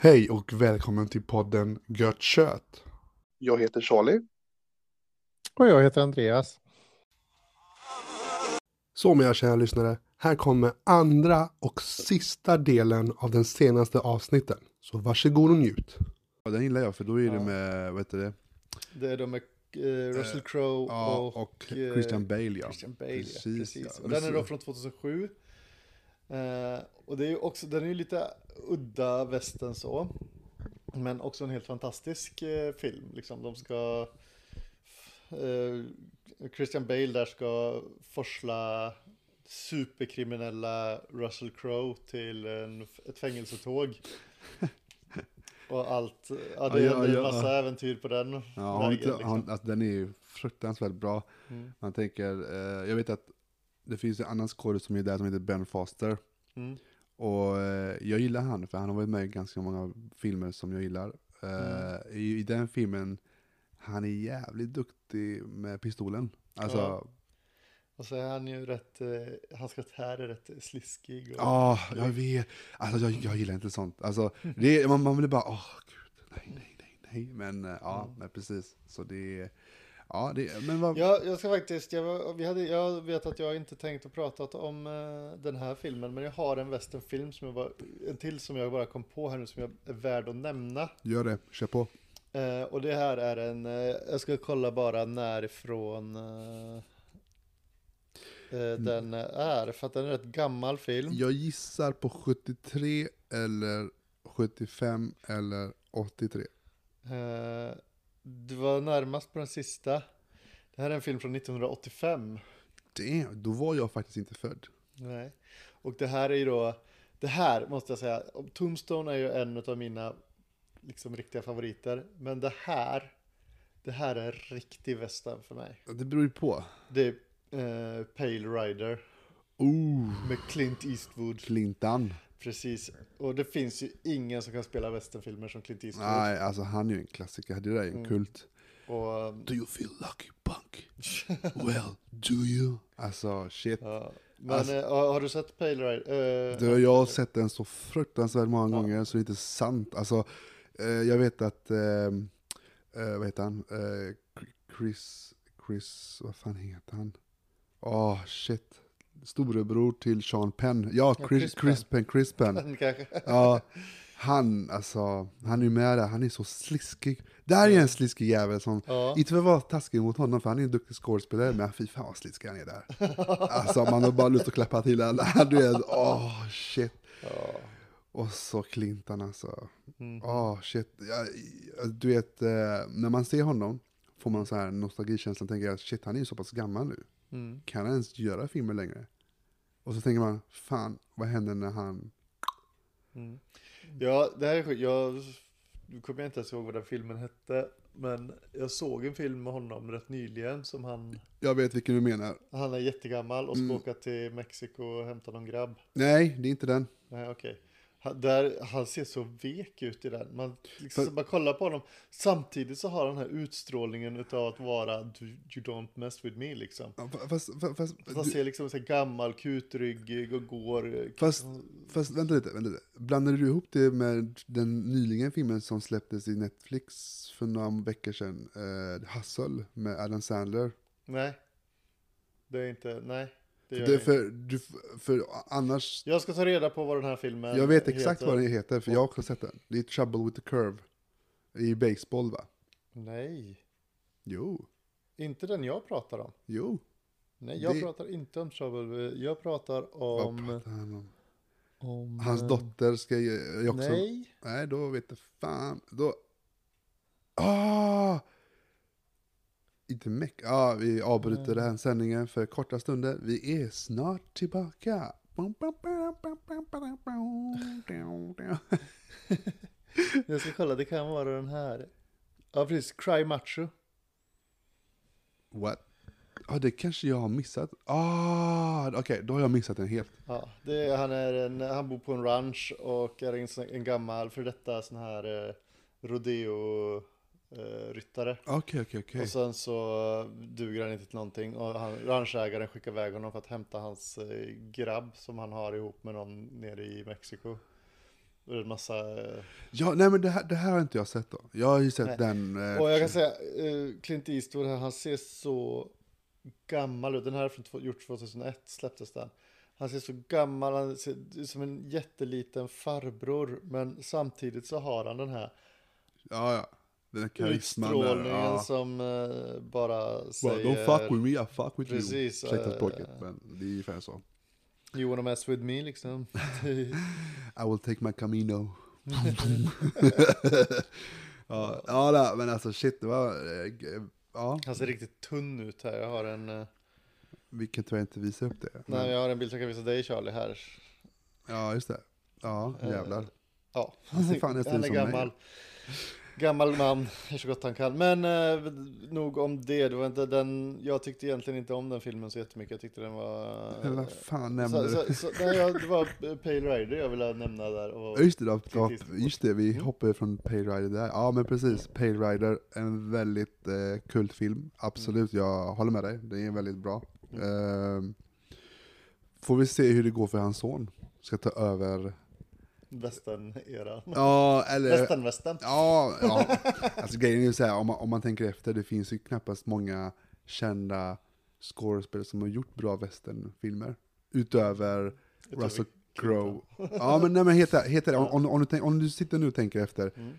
Hej och välkommen till podden Gött Kött. Jag heter Charlie. Och jag heter Andreas. Så mina kära lyssnare, här kommer andra och sista delen av den senaste avsnitten. Så varsågod och njut. Ja, den gillar jag för då är det med, vad heter det? Det är de med eh, Russell Crowe Ja, och, och eh, Christian Bale ja. Christian Bale. ja, Precis, precis. ja. Och den är då från 2007. Eh, och det är ju också, den är ju lite udda västern så. Men också en helt fantastisk eh, film. Liksom, de ska... Eh, Christian Bale där ska forsla superkriminella Russell Crowe till en, ett fängelsetåg. Och allt, ja det, Ja, är en massa äventyr på den Ja, vägen. inte, liksom. har, alltså, den är ju fruktansvärt bra. Mm. Man tänker, eh, jag vet att det finns en annan skådespelare som är där som heter Ben Foster. Mm. Och eh, jag gillar han, för han har varit med i ganska många filmer som jag gillar. Eh, Mm. i, I den filmen, han är jävligt duktig med pistolen. Alltså. Och så är han ju rätt, eh, hans karaktär är rätt sliskig. Och, Ja, jag vet. Alltså jag, jag gillar inte sånt. Alltså, det, är- man, man vill bara, åh gud, nej, nej, nej, nej. Men eh, ja, men precis. Så det ja, det, men vad, Ja, jag ska faktiskt, jag, vi hade, jag vet att jag inte tänkt att prata om eh, den här filmen, men jag har en westernfilm som jag var, en till som jag bara kom på här nu som jag är värd att nämna. gör det, kör på. Eh, och det här är en, eh, jag ska kolla bara närifrån eh, den är, för att den är rätt gammal film. Jag gissar på 73 eller 75 eller 83. Eh, det var närmast på den sista. Det här är en film från 1985. Damn, då var jag faktiskt inte född. Nej. Och det här är ju då, det här måste jag säga, Tombstone är ju en av mina liksom riktiga favoriter. Men det här, det här är en riktig western för mig. Det beror ju på. Det eh, Pale Rider Oh, med Clint Eastwood. Clintan. Precis. Och det finns ju ingen som kan spela westernfilmer som Clint Eastwood. Nej, alltså han är ju en klassiker. Det där är en Mm. kult. Och, um, Do you feel lucky punk? Well, do you? Alltså shit. ja. Men Alltså- eh, har du sett Pale Rider? Eh, Du, jag har sett den så fruktansvärt många Ja. gånger så det är inte sant. Alltså, eh, jag vet att, vad heter han? Chris, Chris, vad fan heter han? Åh, shit. Storebror till Sean Penn. Ja, Ja, Chris, Chris Chris Penn, Chris Penn. Ja, han, alltså, han är med där, han är så sliskig. Det här är en sliskig jävel som, Ja. inte för att vara taskig mot honom, för han är en duktig skådespelare, men fy fan vad sliskig han är där. Alltså man har bara lust att klappa till. Du vet, åh shit. Ja. Och så Clinton alltså. Mm. Åh shit. Jag, jag- du vet, eh, när man ser honom får man så här nostalgikänsla och tänker att shit, han är ju så pass gammal nu. Mm. Kan han ens göra filmer längre? Och så tänker man, fan, vad händer när han... Mm. Ja, det här är sjukt. Jag, nu kommer jag inte ens ihåg vad den filmen hette. Men jag såg en film med honom rätt nyligen som han, Jag vet vilken du menar. han är jättegammal och ska Mm. åka till Mexiko och hämta någon grabb. Nej, det är inte den. Nej, okej. Han, där, han ser så vek ut i den. Man, liksom, För- bara kollar på honom. Samtidigt så har han den här utstrålningen utav att vara "Du- You don't mess with me liksom. Ja, fa- Fast, fast, fast, Han ser liksom så gammal, kutryggig och går. eh, Fast- fast vänta lite, vänta lite. Blandade du ihop det med den nyligen filmen som släpptes i Netflix för några veckor sedan? Uh, Hustle med Adam Sandler. Nej. Det är inte, nej. Det det, för, du, för annars, Jag ska ta reda på vad den här filmen jag vet exakt heter. vad den heter, för jag har också sett den. Det är Trouble with the Curve. I baseball va? Nej, Jo, inte den jag pratar om. jo. Nej, jag Det- pratar inte om Trouble. Jag pratar Vad om... pratar han om? om Hans eh, dotter ska ju också... Nej. Nej, då vet jag fan. Då... Ah! Inte meck. Ja, vi avbryter Mm. den här sändningen för korta stunder. Vi är snart tillbaka. Jag ska kolla, det kan vara den här. Ja, precis. Cry Macho. What? Ja, det kanske jag har missat. Ah, okej, då har jag missat den helt. Ja, det är, han, är en, han bor på en ranch och är en, en gammal för detta sån här eh, rodeo-ryttare. Okej, okej, okej. Och sen så duger han inte till någonting och han, ranchägaren skickar iväg honom för att hämta hans eh, grabb som han har ihop med någon nere i Mexiko. Och det är en massa... eh, Ja, nej men det här, det här har inte jag sett då. Jag har ju sett Nej. den... eh, Och jag kan säga, eh, Clint Eastwood här, han ser så gammal ut. Den här är från två- gjort 2001, släpptes den. Han ser så gammal, han ser ut som en jätteliten farbror. Men samtidigt så har han den här Ja, ja. Den här karisman där. utstrålningen Ja. som eh, bara Well, säger... don't fuck with me, I fuck with Precis, you. Ursäkta eh, språket, men det är ungefär så. You wanna mess with me liksom. I will take my camino. ja, ja men alltså shit, det var... eh, Ja, Han ser riktigt tunn ut här. Jag har en, vi kan tyvärr inte visa upp det. Men, nej, jag har en bild som kan visa dig Charlie här. Ja, just det. Ja, jävlar. Ja, Han ser fan nästan han ut är som mig. gammal. Gammal man, gör så gott han kan. Men eh, nog om det. det var inte den, jag tyckte egentligen inte om den filmen så jättemycket. Jag tyckte den var... Men vad fan nämnde så, du? så, så, nej, jag, Det var Pale Rider jag ville nämna där. Och, Just det, då, Eastwood. just det, vi Mm. hoppade från Pale Rider där. Ja men precis, Pale Rider, en väldigt eh, kultfilm. Absolut, jag håller med dig. Den är väldigt bra. Mm. Ehm, får vi se hur det går för hans son. Ska ta över. Västern-eran. Ja, eller... Västern-västern. Ja, ja. Alltså grejen är ju så här, om man, om man tänker efter, det finns ju knappast många kända skådespelare som har gjort bra westernfilmer. Utöver Russell Crowe. Ja men nej men heter, heter det, om, om, om, du tänk, om du sitter nu och tänker efter, Mm.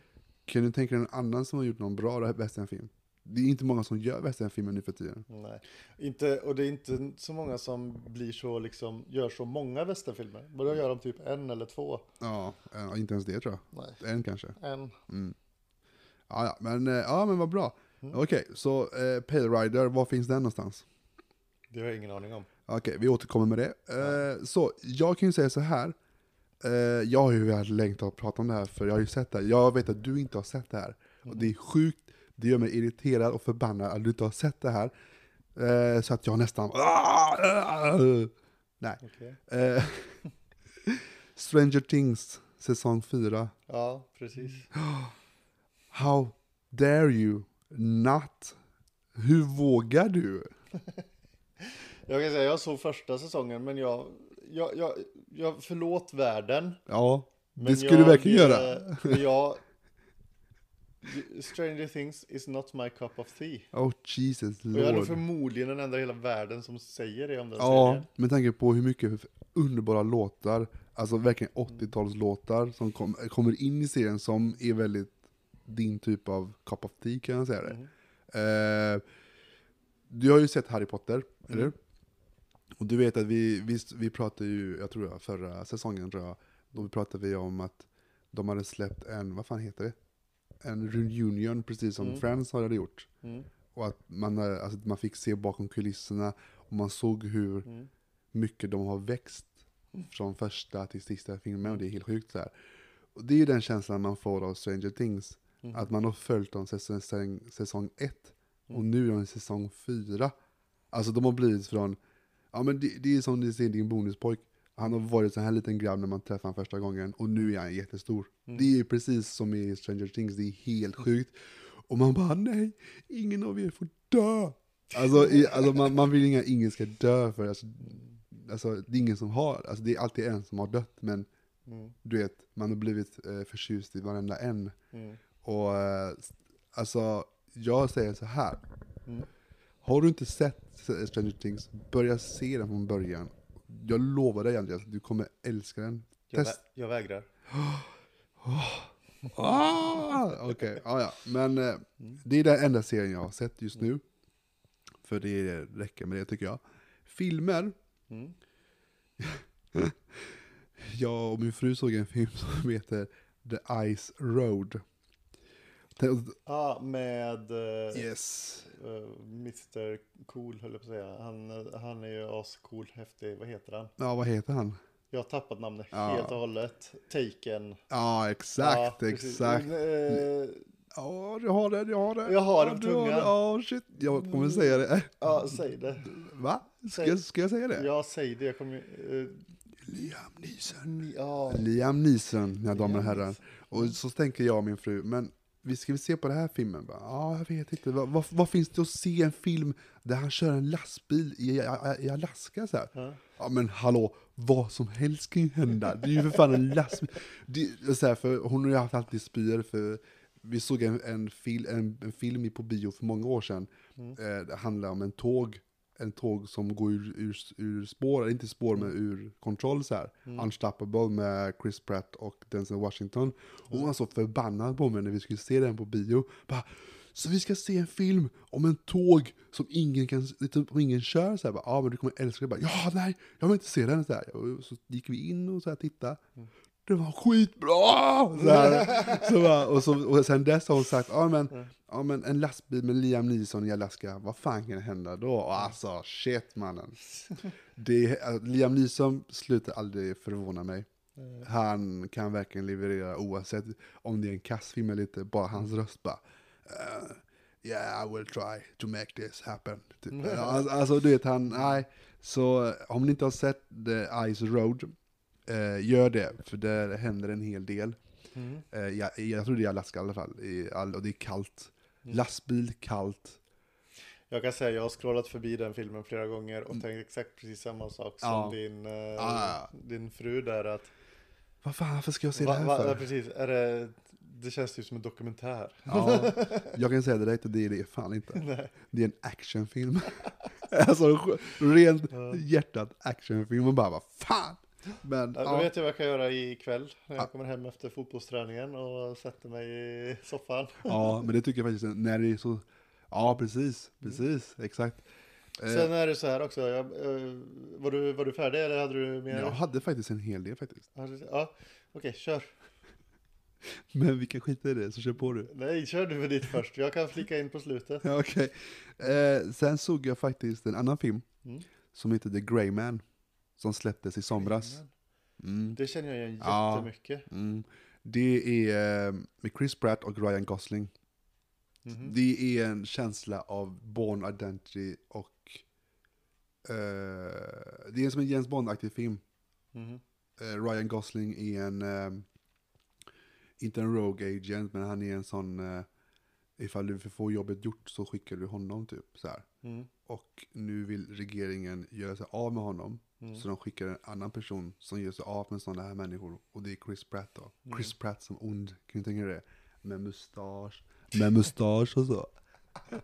kan du tänka dig någon annan som har gjort någon bra westernfilm? Det är inte många som gör westernfilmer nu för tiden. Nej, inte, och det är inte så många som blir så liksom, gör så många västernfilmer. Men då gör de typ en eller två. Ja, ja, inte ens det tror jag. Nej, En kanske. en. Mm. Ja, ja, men, eh, ja, men vad bra. Mm. Okej, så eh, Pale Rider, var finns den någonstans? Det har jag ingen aning om. Okej, vi återkommer med det. Eh, så, jag kan ju säga så här. Eh, jag har ju längtat att prata om det här, för jag har ju sett det här. Jag vet att du inte har sett det här. Och det är sjukt, det gör mig irriterad och förbannad att du inte har sett det här. Eh, så att jag nästan... Nej. Okej. Eh, Stranger Things, säsong 4. Ja, precis. How dare you not? Hur vågar du? Jag kan säga, jag såg första säsongen, men jag, jag, jag, jag förlåt världen. Ja, det skulle jag, du verkligen göra. jag, Stranger Things is not my cup of tea. Oh Jesus Och jag är nog lord. förmodligen den enda i hela världen som säger det om den Ja, serien. med tanke på hur mycket underbara låtar, alltså verkligen 80-talslåtar som kom, kommer in i serien som är väldigt din typ av cup of tea kan jag säga det. Mhm. Eh, du har ju sett Harry Potter, Mm. eller hur? Och du vet att vi, vi, vi pratade ju, jag tror jag, förra säsongen tror jag, då pratade vi om att de hade släppt en, vad fan heter det? En reunion, precis som Mm. Friends hade gjort. Mm. Och att man, alltså, man fick se bakom kulisserna, och man såg hur Mm. mycket de har växt från första till sista filmen och det är helt sjukt så här. Och det är ju den känslan man får av Stranger Things. Mm. Att man har följt dem säsong, säsong, ett och Mm. nu är de i säsong fyra. Alltså de har blivit från, ja men det, det är som du ser din bonuspojk. Han har varit så här liten grabb när man träffade honom första gången och nu är han jättestor. Mm. Det är precis som i Stranger Things, det är helt sjukt. Och man bara nej, ingen av er får dö. Alltså, i, alltså man, man vill inga ingen ska dö för alltså, alltså, det är ingen som har, alltså det är alltid en som har dött men Mm. du vet, man har blivit eh, förtjust i varenda en. Mm. Och eh, alltså, jag säger så här. Mm. Har du inte sett Stranger Things, börja se den från början. Jag lovar dig Andreas, du kommer älska den. Jag, Test. vä- jag vägrar. Ah! Okej, ja, ja. Men eh, det är den enda serien jag har sett just nu. För det räcker med det tycker jag. Filmer, Mm. jag och min fru såg en film som heter The Ice Road. Ah, med eh, Yes. eh, Mr Cool höll jag på att säga. Han, han är ju ascool, häftig. Vad heter han? Ja, vad heter han? Jag har tappat namnet Ja. helt och hållet. Taken. Ja, exakt, Ja, exakt. Eh, Ja, du har det, du har det. Jag har det ja, på har tungan. Ja, shit. Jag kommer säga det. Ja, säg det. Va? Ska, Säg. ska jag säga det? Ja, säg det. Jag kommer eh, Liam Neeson. ja. Liam Neeson, mina damer och herrar. Och så tänker jag och min fru, men vi ska väl se på den här filmen? Ja, jag vet inte. Vad, vad, vad finns det att se en film där han kör en lastbil i, i, i Alaska så här? Ja. Ja men hallå, vad som helst kan ju hända. Det är ju för fan en lastbil. Det, så här, för hon har ju haft alltid spyor för vi såg en, en, fil, en, en film i- på bio för många år sedan. Mm. Eh, det handlar om en tåg, en tåg som går ur, ur, ur spår, inte spår men ur kontroll så här. Mm. Unstoppable med Chris Pratt och Denzel Washington. Hon var så förbannad på mig när vi skulle se den på bio. Bara, så vi ska se en film om en tåg som ingen, kan, som ingen kör. Så här, bara, ja men du kommer älska det. Bara, ja nej, jag vill inte se den. Så, här. Och så gick vi in och så här, tittade. Det var skitbra! Så här. så bara, och, så, och sen dess har hon sagt, ja men, ja men en lastbil med Liam Neeson i Alaska, vad fan kan hända då? Och alltså shit mannen. Det, alltså, Liam Neeson slutar aldrig förvåna mig. Han kan verkligen leverera oavsett om det är en kassfilm eller inte, bara hans röst bara. Uh, yeah, I will try to make this happen. Typ. Alltså, alltså du vet han, nej. Så om ni inte har sett The Ice Road, gör det. För där händer en hel del. Mm. Eh, jag, jag tror det är Alaska i alla fall. I all, och det är kallt. Lastbil, kallt. Jag kan säga jag har scrollat förbi den filmen flera gånger och tänkt exakt precis samma sak som Ja. din, eh, Ja. din fru där att Vad fan, varför ska jag se va, det här för? precis, är det, det känns ju som en dokumentär. Ja, jag kan säga det direkt, det är det fan inte. Nej. Det är en actionfilm. alltså rent hjärtat actionfilm och bara vad fan. Men Ja, Då ja, vet jag vad jag kan göra ikväll när jag Ja. kommer hem efter fotbollsträningen och sätter mig i soffan. ja, men det tycker jag faktiskt när det är så. Ja, precis, precis, exakt. Eh, Sen är det så här också, jag, eh, var, du, var du färdig eller hade du mer? jag hade faktiskt en hel del faktiskt. Ja, okej, kör. Men vi kan skita i det, så kör på du. Nej, kör du med ditt först. Jag kan flika in på slutet. Okej. Eh, sen såg jag faktiskt en annan film Mm. som heter The Grey Man. Som släpptes i somras. Mm. Det känner jag igen Ja. jättemycket. Mm. Det är eh, med Chris Pratt och Ryan Gosling. Mhm. Det är en känsla av Born Identity och eh, det är som en James Bond-aktig film. Mhm. Eh, Ryan Gosling är en, eh, inte en rogue agent, men han är en sån, eh, ifall du får jobbet gjort så skickar du honom typ så. Mm. Och nu vill regeringen göra sig av med honom. Mm. Så de skickar en annan person som gör sig av med sådana här människor. Och det är Chris Pratt då. Mm. Chris Pratt som ond, kan du tänka dig det? Med mustasch, med mustasch och så.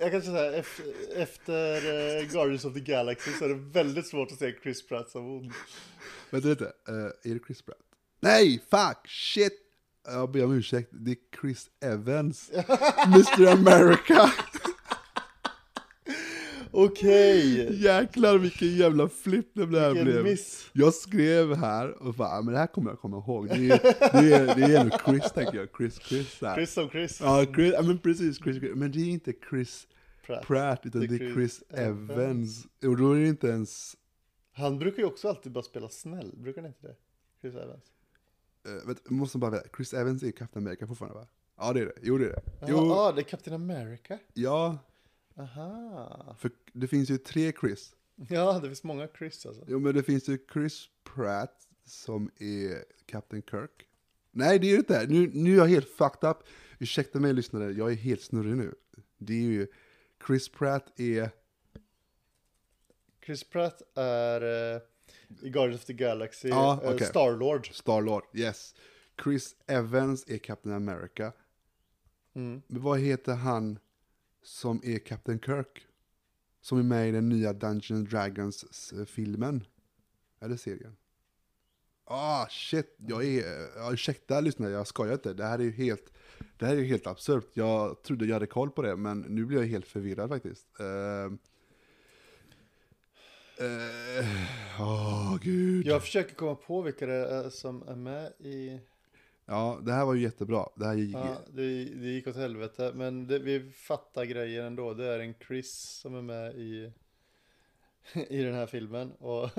Jag kan säga ef- efter eh, Guardians of the Galaxy så är det väldigt svårt att se Chris Pratt som ond. Vänta lite, uh, är det Chris Pratt? Nej, fuck, shit! Jag ber om ursäkt, det är Chris Evans. Mr America. Okej! Jäklar vilken jävla flipp det här Vilken blev. miss. Jag skrev här och bara, "Ah, men det här kommer jag komma ihåg. Det är, det är, det är ändå Chris tänker jag, Chris Chris. här. Chris som Chris. Ja, Chris, ja men precis, Chris, Chris. Men det är inte Chris Pratt. Pratt, utan Det är Chris Chris Evans. Och då är det inte ens, Han brukar ju också alltid bara spela snäll, brukar han inte det? Chris Evans. uh, vet, jag måste bara veta, Chris Evans är Captain America fortfarande va? Ja det är det, jo det är det. Ja, Jo, ah, det är Captain America. ja, Aha. för det finns ju tre Chris. Ja, det finns många Chris alltså. Jo men det finns ju Chris Pratt som är Captain Kirk. Nej det är det inte, nu, nu är jag helt fucked up. Ursäkta mig lyssnare, jag är helt snurrig nu. Det är ju, Chris Pratt är, Chris Pratt är eh, i Guardians of the Galaxy, Ja, eh, okej. Star-Lord. Star-Lord, yes. Chris Evans är Captain America. Mm. Men vad heter han som är Captain Kirk? Som är med i den nya Dungeons Dragons-filmen. Eh, Eller serien. Ah shit, jag är, ja, ursäkta lyssnare, jag skojar inte. Det här är ju helt, det här är ju helt absurt. Jag trodde jag hade koll på det, men nu blir jag helt förvirrad faktiskt. Ehm, eh, åh, uh, uh, oh, gud. Jag försöker komma på vilka det är som är med i... Ja, det här var ju jättebra. Det här gick, Ja, det, det gick åt helvete, men det, vi fattar grejen ändå. Det är en Chris som är med i, i den här filmen. Och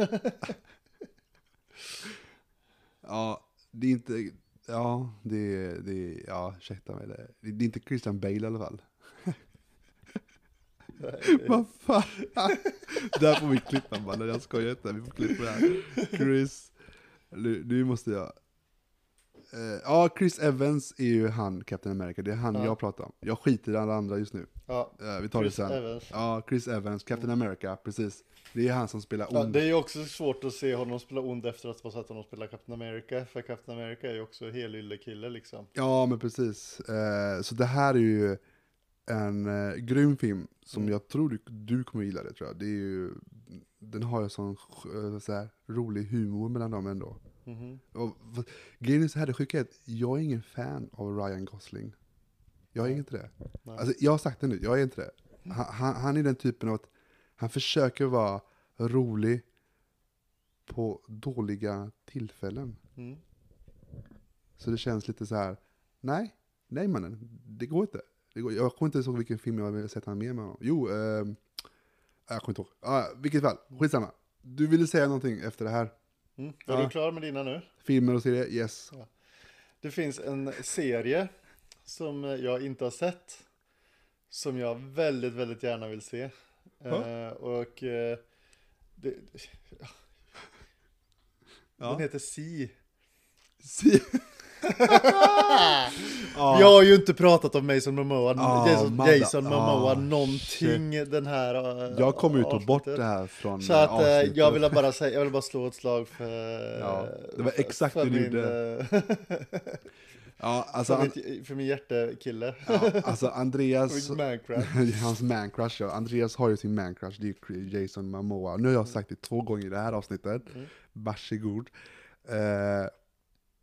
Ja, det är inte, ja, det är, ja, ursäkta mig. Det, det är inte Christian Bale i alla fall. Vad fan? Där får vi klippa mannen, jag skojar inte, vi får klippa det här. Chris, nu, nu måste jag, ja, Chris Evans är ju han, Captain America. Det är han Ja. jag pratar om. Jag skiter i alla andra just nu. Ja, Eh, vi tar Chris det sen. Evans. Ja, Chris Evans, Captain America, precis. Det är han som spelar Ja, ond. det är ju också svårt att se honom spela ond efter att ha sett honom spela Captain America. För Captain America är ju också helylle kille liksom. Ja, men precis. Eh, så det här är ju en eh, grym film som Mm. jag tror du, du kommer gilla det tror jag. Det är ju, den har ju sån eh, så här, rolig humor mellan dem ändå. Mhm. Och, v- grejen är så här, det sjuka är att jag är ingen fan av Ryan Gosling. Jag är inte det. Nej. Alltså, jag har sagt det nu, jag är inte det. Han, han, han är den typen av att han försöker vara rolig på dåliga tillfällen. Mm. Så det känns lite så här, nej, nej mannen, det går inte. Det går, jag kommer inte ihåg vilken film jag har sett han med honom. Jo, ehm, jag kommer inte ihåg. Ah, vilket fall, skitsamma. Du ville säga någonting efter det här. Mm. Är Ja. du klar med dina nu? Filmer och serier, yes. Det finns en serie som jag inte har sett. Som jag väldigt, väldigt gärna vill se. Eh, och eh, det, Ja. den heter Si. Si- Ja. Jag har ju inte pratat om Mason Momoa, Ah, Jason. Jason Momoa Ah, någonting den här eh, Jag kommer ju ta bort det här från Så att avsnittet. jag vill bara säga, jag vill bara slå ett slag för Ja, det var exakt för det du gjorde. Ja, alltså, för, mitt, för min hjärtekille. ja, alltså Andreas, mancraft. hans mancrush ja. Andreas har ju sin mancrush, det är Jason Momoa. Nu har jag sagt det två gånger i det här avsnittet. Mm. Varsågod. Eh,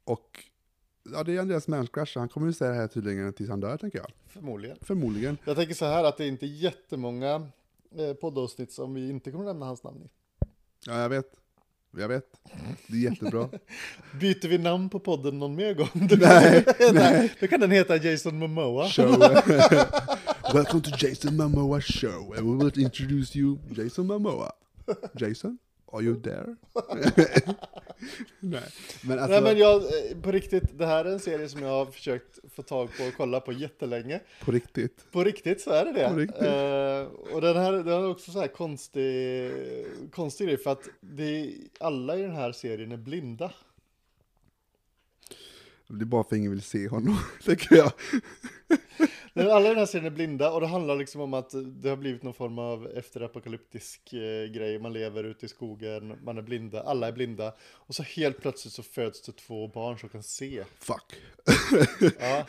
och ja, det är Andreas mancrush, han kommer ju säga det här tydligen tills han dör tänker jag. Förmodligen. Förmodligen. Jag tänker så här att det är inte jättemånga eh, poddavsnitt som vi inte kommer nämna hans namn i. Ja, jag vet. Jag vet. Det är jättebra. Byter vi namn på podden någon mer gång? Nej, nej. Då kan den heta Jason Momoa. show. Welcome to Jason Momoa show and we will introduce you Jason Momoa. Jason, are you there? Nej, men alltså Nej men jag, eh, på riktigt, det här är en serie som jag har försökt få tag på och kolla på jättelänge. på riktigt. På riktigt så är det det. Eh, och den här, den har också så här konstig, konstig grej för att det, alla i den här serien är blinda. Det är bara för att ingen vill se honom, tänker jag. Alla i den här serien är blinda och det handlar liksom om att det har blivit någon form av efterapokalyptisk eh, grej. Man lever ute i skogen, man är blinda, alla är blinda. Och så helt plötsligt så föds det två barn som kan se. Fuck. Ja.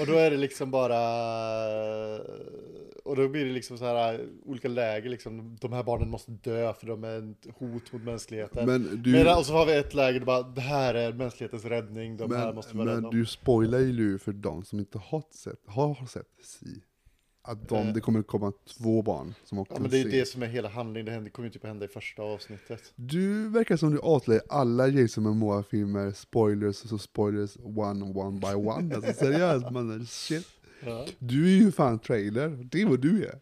Och då är det liksom bara... Och då blir det liksom så här olika läger liksom. De här barnen måste dö för de är ett hot mot mänskligheten. Men du, Medan, och så har vi ett läger där bara, det här är mänsklighetens räddning, de här men, måste vi vara men du spoilar ju nu för de som inte har sett, har sett Si. Att de, Eh. det kommer komma två barn som också Ja men det är ju det som är hela handlingen, det händer- kommer ju typ hända i första avsnittet. Du verkar som du avslöjar alla Jason Momoa-filmer, spoilers och så spoilers one one by one. Alltså seriöst mannen, shit. Ja. Du är ju fan trailer, det är vad du är.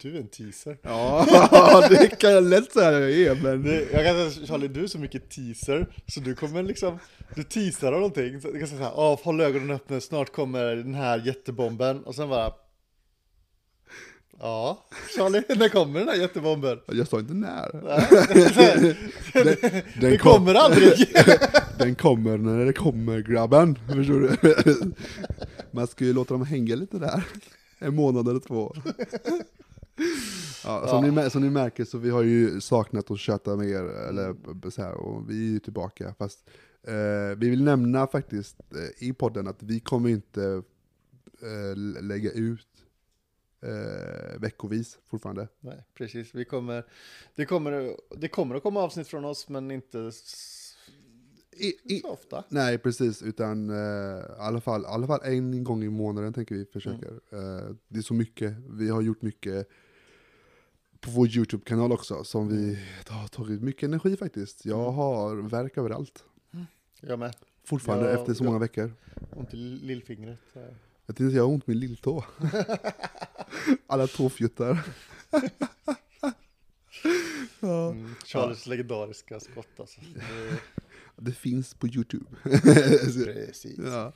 Du är en teaser. Ja, det kan jag lätt säga jag är, men... Det, jag kan säga Charlie, du är så mycket teaser, så du kommer liksom, du teasar av någonting, så du kan säga såhär, Åh, håll ögonen öppna, snart kommer den här jättebomben, och sen bara Ja, Charlie, när kommer den här jättebomben? Jag sa inte när. Nej, Den, den, det kom, kommer aldrig! den kommer när det kommer grabben, förstår du? Man ska ju låta dem hänga lite där, en månad eller två. Ja, som, Ja. Ni, som ni märker så vi har ju saknat att köta med er, eller så här, och vi är ju tillbaka. Fast eh, vi vill nämna faktiskt eh, i podden att vi kommer inte eh, lä- lägga ut eh, veckovis fortfarande. Nej, precis, vi kommer, det kommer, det kommer att komma avsnitt från oss, men inte I, i, så ofta. nej, precis, utan eh, i alla, fall, i alla fall en gång i månaden tänker vi försöka. Eh, det är så mycket, vi har gjort mycket på vår YouTube-kanal också, som vi har tagit mycket energi faktiskt. Jag Mm. har verk överallt. Jag med, Fortfarande Ja, efter så ja. många veckor. ont i lillfingret. Jag tänkte jag har ont med lilltå. Alla tåfjuttar. ja. Mm, Charlies legendariska skott alltså. Det, Det finns på YouTube. precis. ja,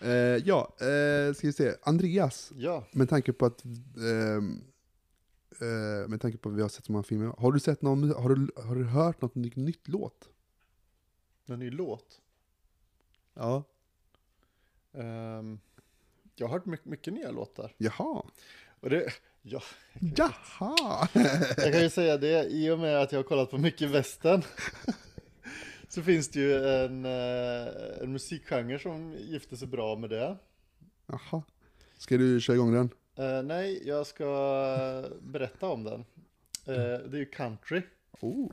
eh, ja eh, ska vi se. Andreas, Ja, med tanke på att ehm, eh, med tanke på att vi har sett så många filmer. Har du sett någon, har du, har du hört något nytt, nytt låt? en ny låt. Ja. Ehm, jag har hört mycket, mycket nya låtar. Jaha. Och det, ja, Jaha. jag kan ju säga det, i och med att jag har kollat på mycket västern så finns det ju en, eh, en musikgenre som gifter sig bra med det. Jaha. Ska du köra igång den? Eh, nej, jag ska berätta om den. Eh, det är ju country. Oh.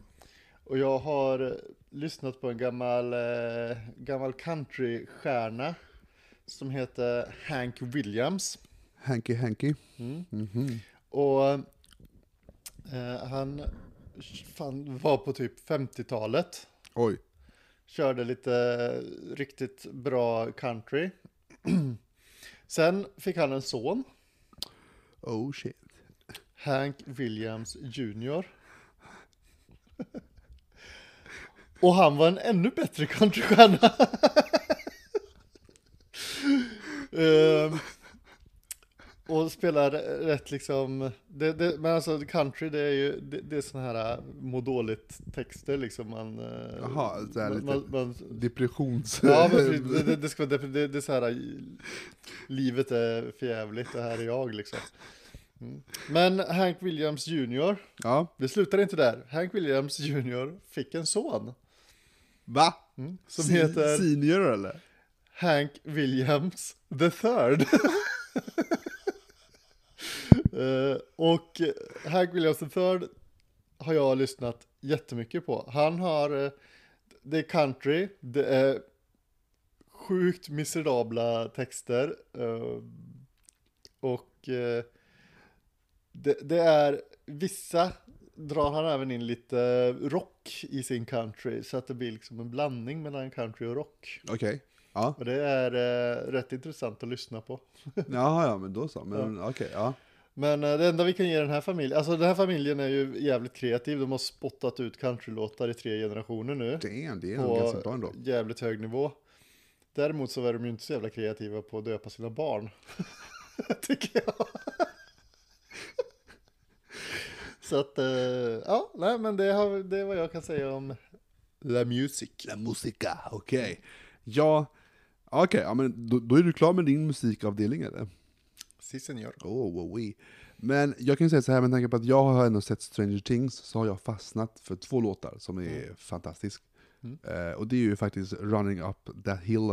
Och jag har lyssnat på en gammal, eh, gammal countrystjärna som heter Hank Williams. Hanky Hanky. Mm. Mhm. Och eh, han fan, var på typ 50-talet. Oj. Körde lite riktigt bra country. Sen fick han en son, Oh shit. Hank Williams Jr. Och han var en ännu bättre countrystjärna. um, spelar rätt liksom, det, det, men alltså country det är ju, det, det är sån här äh, må dåligt texter liksom man eh, Jaha, så här man, lite- man, man, Depressions... Ja men det, det, ska vara, det, det är så här, äh, livet är förjävligt, det här är jag liksom. Mm. Men Hank Williams Jr, Ja. det slutar inte där. Hank Williams Jr fick en son. Va? Mm. Som Se- heter Senior eller? Hank Williams the third. Eh, och Hank Williams third har jag lyssnat jättemycket på. Han har, eh, det är country, det är sjukt miserabla texter. eh, och det, det är, vissa drar han även in lite rock i sin country. Så att det blir liksom en blandning mellan country och rock. Okej. Ja. Och det är eh, rätt intressant att lyssna på. Jaha, ja men då så. Men okej, ja. Men eh, det enda vi kan ge den här familjen, alltså den här familjen är ju jävligt kreativ. De har spottat ut countrylåtar i tre generationer nu. Damn, det är nog ganska bra På ändå. jävligt hög nivå. Däremot så är de ju inte så jävla kreativa på att döpa sina barn. Tycker jag. så att, eh, ja, nej men det, har, det är vad jag kan säga om La Music. La musica, okej. Ja, okej, ja men då, då är du klar med din musikavdelning eller? Si senor. Oh, wow, oui. Men jag kan ju säga så här med tanke på att jag har ändå sett Stranger Things så har jag fastnat för två låtar som är fantastiska. Mm. Eh, och det är ju faktiskt Running Up That Hill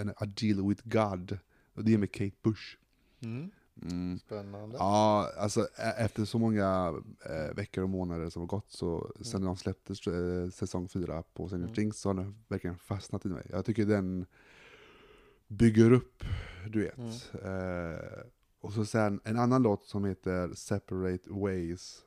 and A Deal With God. Och det är med Kate Bush. Mm. Mm. Spännande. Ja, alltså efter så många eh, veckor och månader som har gått så sen de släppte eh, säsong 4 på Stranger Mm. Things så har den verkligen fastnat i mig. Jag tycker den bygger upp, du vet. Mm. Eh, och så sen en annan låt som heter Separate Ways,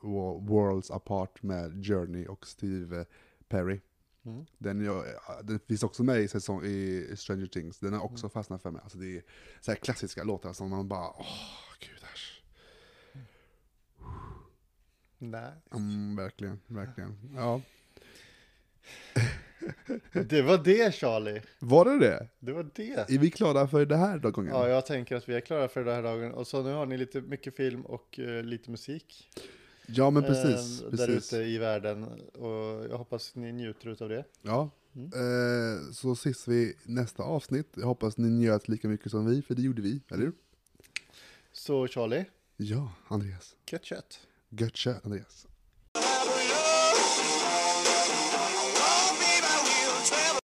Wo- Worlds Apart med Journey och Steve Perry. Mm. Den, jag, den finns också med i, säsong, i Stranger Things, den har Mm. också fastnat för mig. Alltså det är så klassiska låtar som man bara, åh gud äsch. Nej. Mm, verkligen, verkligen. Ja. Det var det Charlie. Var det det? Det var det. Är vi klara för det här då gången? Ja, jag tänker att vi är klara för den här dagen. Och så nu har ni lite mycket film och eh, lite musik. Ja, men precis. eh, Där precis. ute i världen. Och jag hoppas ni njuter utav det. Ja. Mm. Eh, så ses vi nästa avsnitt. Jag hoppas ni njöt lika mycket som vi, för det gjorde vi, eller hur? Så Charlie, Ja, Andreas. catch it. Gött kött, Andreas.